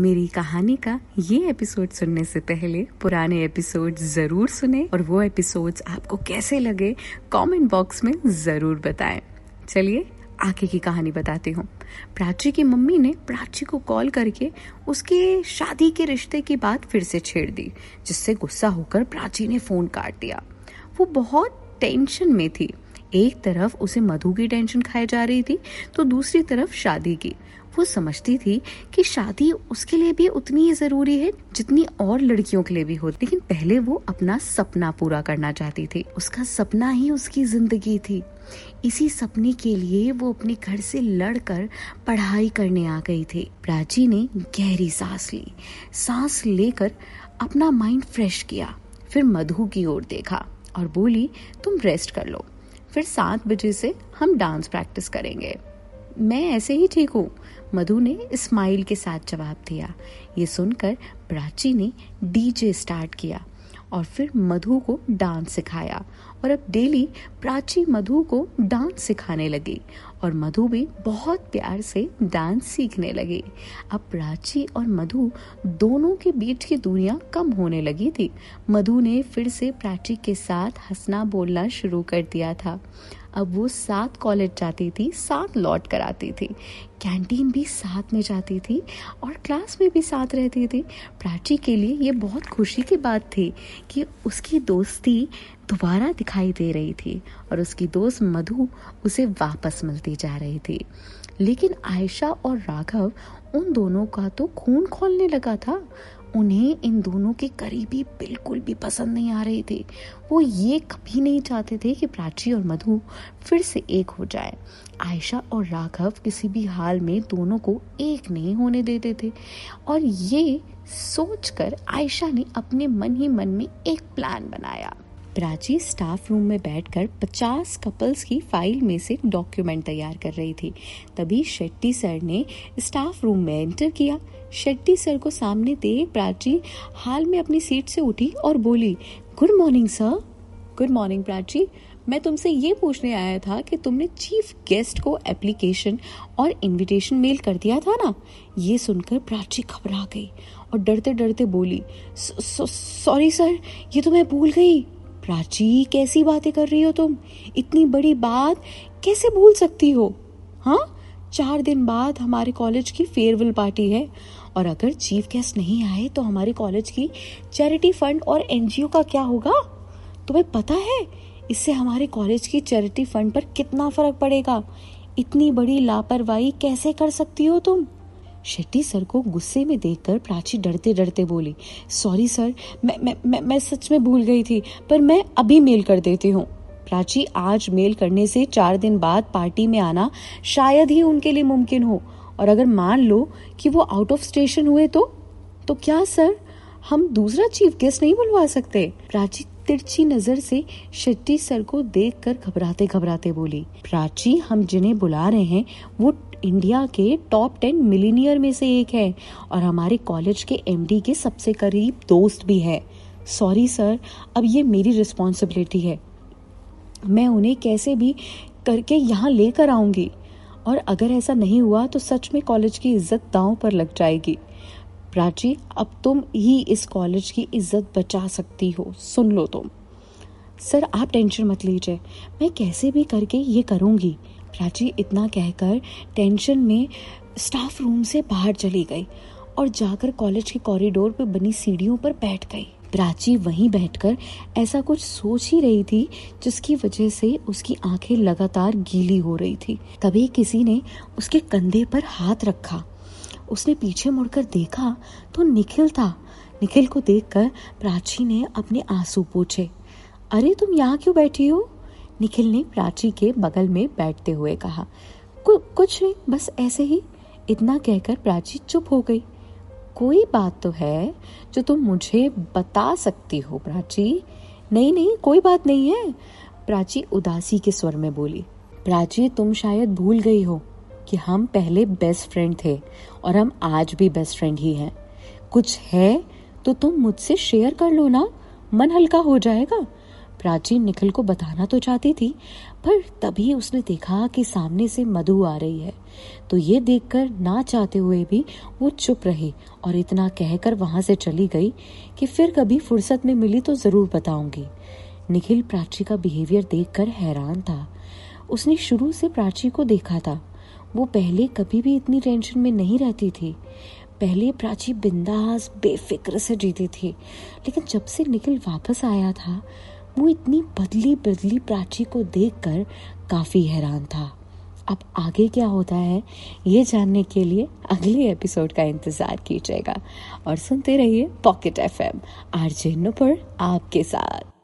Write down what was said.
मेरी कहानी का ये एपिसोड सुनने से पहले पुराने एपिसोड ज़रूर सुने और वो एपिसोड्स आपको कैसे लगे कमेंट बॉक्स में ज़रूर बताएँ। चलिए, आगे की कहानी बताती हूँ। प्राची की मम्मी ने प्राची को कॉल करके उसके शादी के रिश्ते की बात फिर से छेड़ दी, जिससे गुस्सा होकर प्राची ने फ़ोन काट दिया। वो बहुत टेंशन में थी। एक तरफ़ उसे मधु की टेंशन खाई जा रही थी तो दूसरी तरफ़ शादी की। वो समझती थी कि शादी उसके लिए भी उतनी ही ज़रूरी है जितनी और लड़कियों के लिए भी होती। लेकिन पहले वो अपना सपना पूरा करना चाहती थी। उसका सपना ही उसकी ज़िंदगी थी। इसी सपने के लिए वो अपने घर से लड़कर पढ़ाई करने आ गई थी। प्राची ने गहरी सांस ली। सांस लेकर अपना माइंड फ्रेश किया। फिर मधु की ओर देखा और बोली, तुम रेस्ट कर लो। फिर सात बजे से हम डांस प्रैक्टिस करेंगे। मैं ऐसे ही ठीक हूँ। मधु ने स्माइल के साथ जवाब दिया। ये सुनकर प्राची ने डीजे स्टार्ट किया और फिर मधु को डांस सिखाया और अब डेली प्राची मधु को डांस सिखाने लगी और मधु भी बहुत प्यार से डांस सीखने लगी। अब प्राची और मधु दोनों के बीच की दूरियाँ कम होने लगी थी। मधु ने फिर से प्राची के साथ हंसना बोलना शुरू कर दिया था। अब वो साथ कॉलेज जाती थी साथ लौट कर आती थी। कैंटीन भी साथ में जाती थी और क्लास में भी साथ रहती थी। प्राची के लिए ये बहुत खुशी की बात थी कि उसकी दोस्ती दोबारा दिखाई दे रही थी और उसकी दोस्त मधु उसे वापस मिलती जा रही थी। लेकिन आयशा और राघव उन दोनों का तो खून खोलने लगा था उन्हें इन दोनों के करीबी बिल्कुल भी पसंद नहीं आ रहे थे। वो ये कभी नहीं चाहते थे कि प्राची और मधु फिर से एक हो जाए। आयशा और राघव किसी भी हाल में दोनों को एक नहीं होने देते थे। और ये सोचकर आयशा ने अपने मन ही मन में एक प्लान बनाया। प्राची स्टाफ रूम में बैठकर 50 कपल्स की फ़ाइल में से डॉक्यूमेंट तैयार कर रही थी। तभी शेट्टी सर ने स्टाफ रूम में एंटर किया। शेट्टी सर को सामने देख प्राची हाल में अपनी सीट से उठी और बोली, good morning sir. Good morning Prachi. मैं तुमसे ये पूछने आया था कि तुमने चीफ गेस्ट को एप्लीकेशन और इनविटेशन मेल कर दिया था ना? ये सुनकर प्राची घबरा गई और डरते डरते बोली सॉरी सर, ये तो मैं भूल गई। प्राची, कैसी बातें कर रही हो तुम? इतनी बड़ी बात कैसे भूल सकती हो? हाँ? चार दिन बाद हमारे कॉलेज की फेयरवेल पार्टी है। और अगर चीफ गेस्ट नहीं आए तो हमारे कॉलेज की चैरिटी फंड और एनजीओ का क्या होगा? तुम्हें पता है? इससे हमारे कॉलेज की चैरिटी फंड पर कितना फ़र्क पड़ेगा? इतनी बड़ी लापरवाही कैसे कर सकती हो तुम? शेट्टी सर को गुस्से में देखकर प्राची डरते डरते बोली सॉरी सर मैं मैं मैं सच में भूल गई थी, पर मैं अभी मेल कर देती हूँ। प्राची आज मेल करने से चार दिन बाद पार्टी में आना शायद ही उनके लिए मुमकिन हो, और अगर मान लो कि वो आउट ऑफ़ स्टेशन हुए तो तो क्या सर हम दूसरा चीफ गेस्ट नहीं बुलवा सकते? प्राची तिरछी नज़र से शेट्टी सर को देखकर घबराते घबराते बोली, प्राची, हम जिन्हें बुला रहे हैं, वो इंडिया के टॉप टेन मिलीनियर में से एक है और हमारे कॉलेज के एमडी के सबसे करीब दोस्त भी है। सॉरी सर अब ये मेरी रिस्पॉन्सिबिलिटी है। मैं उन्हें कैसे भी करके यहाँ लेकर आऊँगी और अगर ऐसा नहीं हुआ तो सच में कॉलेज की इज़्ज़त दांव पर लग जाएगी। प्राची, अब तुम ही इस कॉलेज की इज़्ज़त बचा सकती हो। सुन लो तुम। सर, आप टेंशन मत लीजिए। मैं कैसे भी करके ये करूँगी। प्राची इतना कहकर टेंशन में स्टाफ रूम से बाहर चली गई और जाकर कॉलेज के कॉरिडोर पर बनी सीढ़ियों पर बैठ गई। प्राची वहीं बैठकर ऐसा कुछ सोच ही रही थी, जिसकी वजह से उसकी आँखें लगातार गीली हो रही थी। तभी किसी ने उसके कंधे पर हाथ रखा। उसने पीछे मुड़कर देखा तो निखिल था। निखिल को देखकर प्राची ने अपने आँसू पूछे। अरे तुम यहाँ क्यों बैठी हो? निखिल ने प्राची के बगल में बैठते हुए कहा। कु, कुछ नहीं बस ऐसे ही। इतना कहकर प्राची चुप हो गई। कोई बात तो है जो तुम मुझे बता सकती हो प्राची? नहीं नहीं कोई बात नहीं है। प्राची उदासी के स्वर में बोली। प्राची तुम शायद भूल गई हो। कि हम पहले बेस्ट फ्रेंड थे और हम आज भी बेस्ट फ्रेंड ही हैं। कुछ है तो तुम मुझसे शेयर कर लो ना। मन हल्का हो जाएगा। प्राची निखिल को बताना तो चाहती थी, पर तभी उसने देखा कि सामने से मधु आ रही है। तो ये देखकर ना चाहते हुए भी वो चुप रही और इतना कहकर वहाँ से चली गई कि फिर कभी फुर्सत में मिली तो ज़रूर बताऊँगी। निखिल प्राची का बिहेवियर देखकर हैरान था। उसने शुरू से प्राची को देखा था। वो पहले कभी भी इतनी टेंशन में नहीं रहती थी। पहले प्राची बिंदास, बेफिक्र से जीती थी, लेकिन जब से निखिल वापस आया था, वो इतनी बदली बदली प्राची को देखकर काफ़ी हैरान था। अब आगे क्या होता है, ये जानने के लिए अगले एपिसोड का इंतज़ार कीजिएगा। और सुनते रहिए pocket F M RJ Nupur आपके साथ।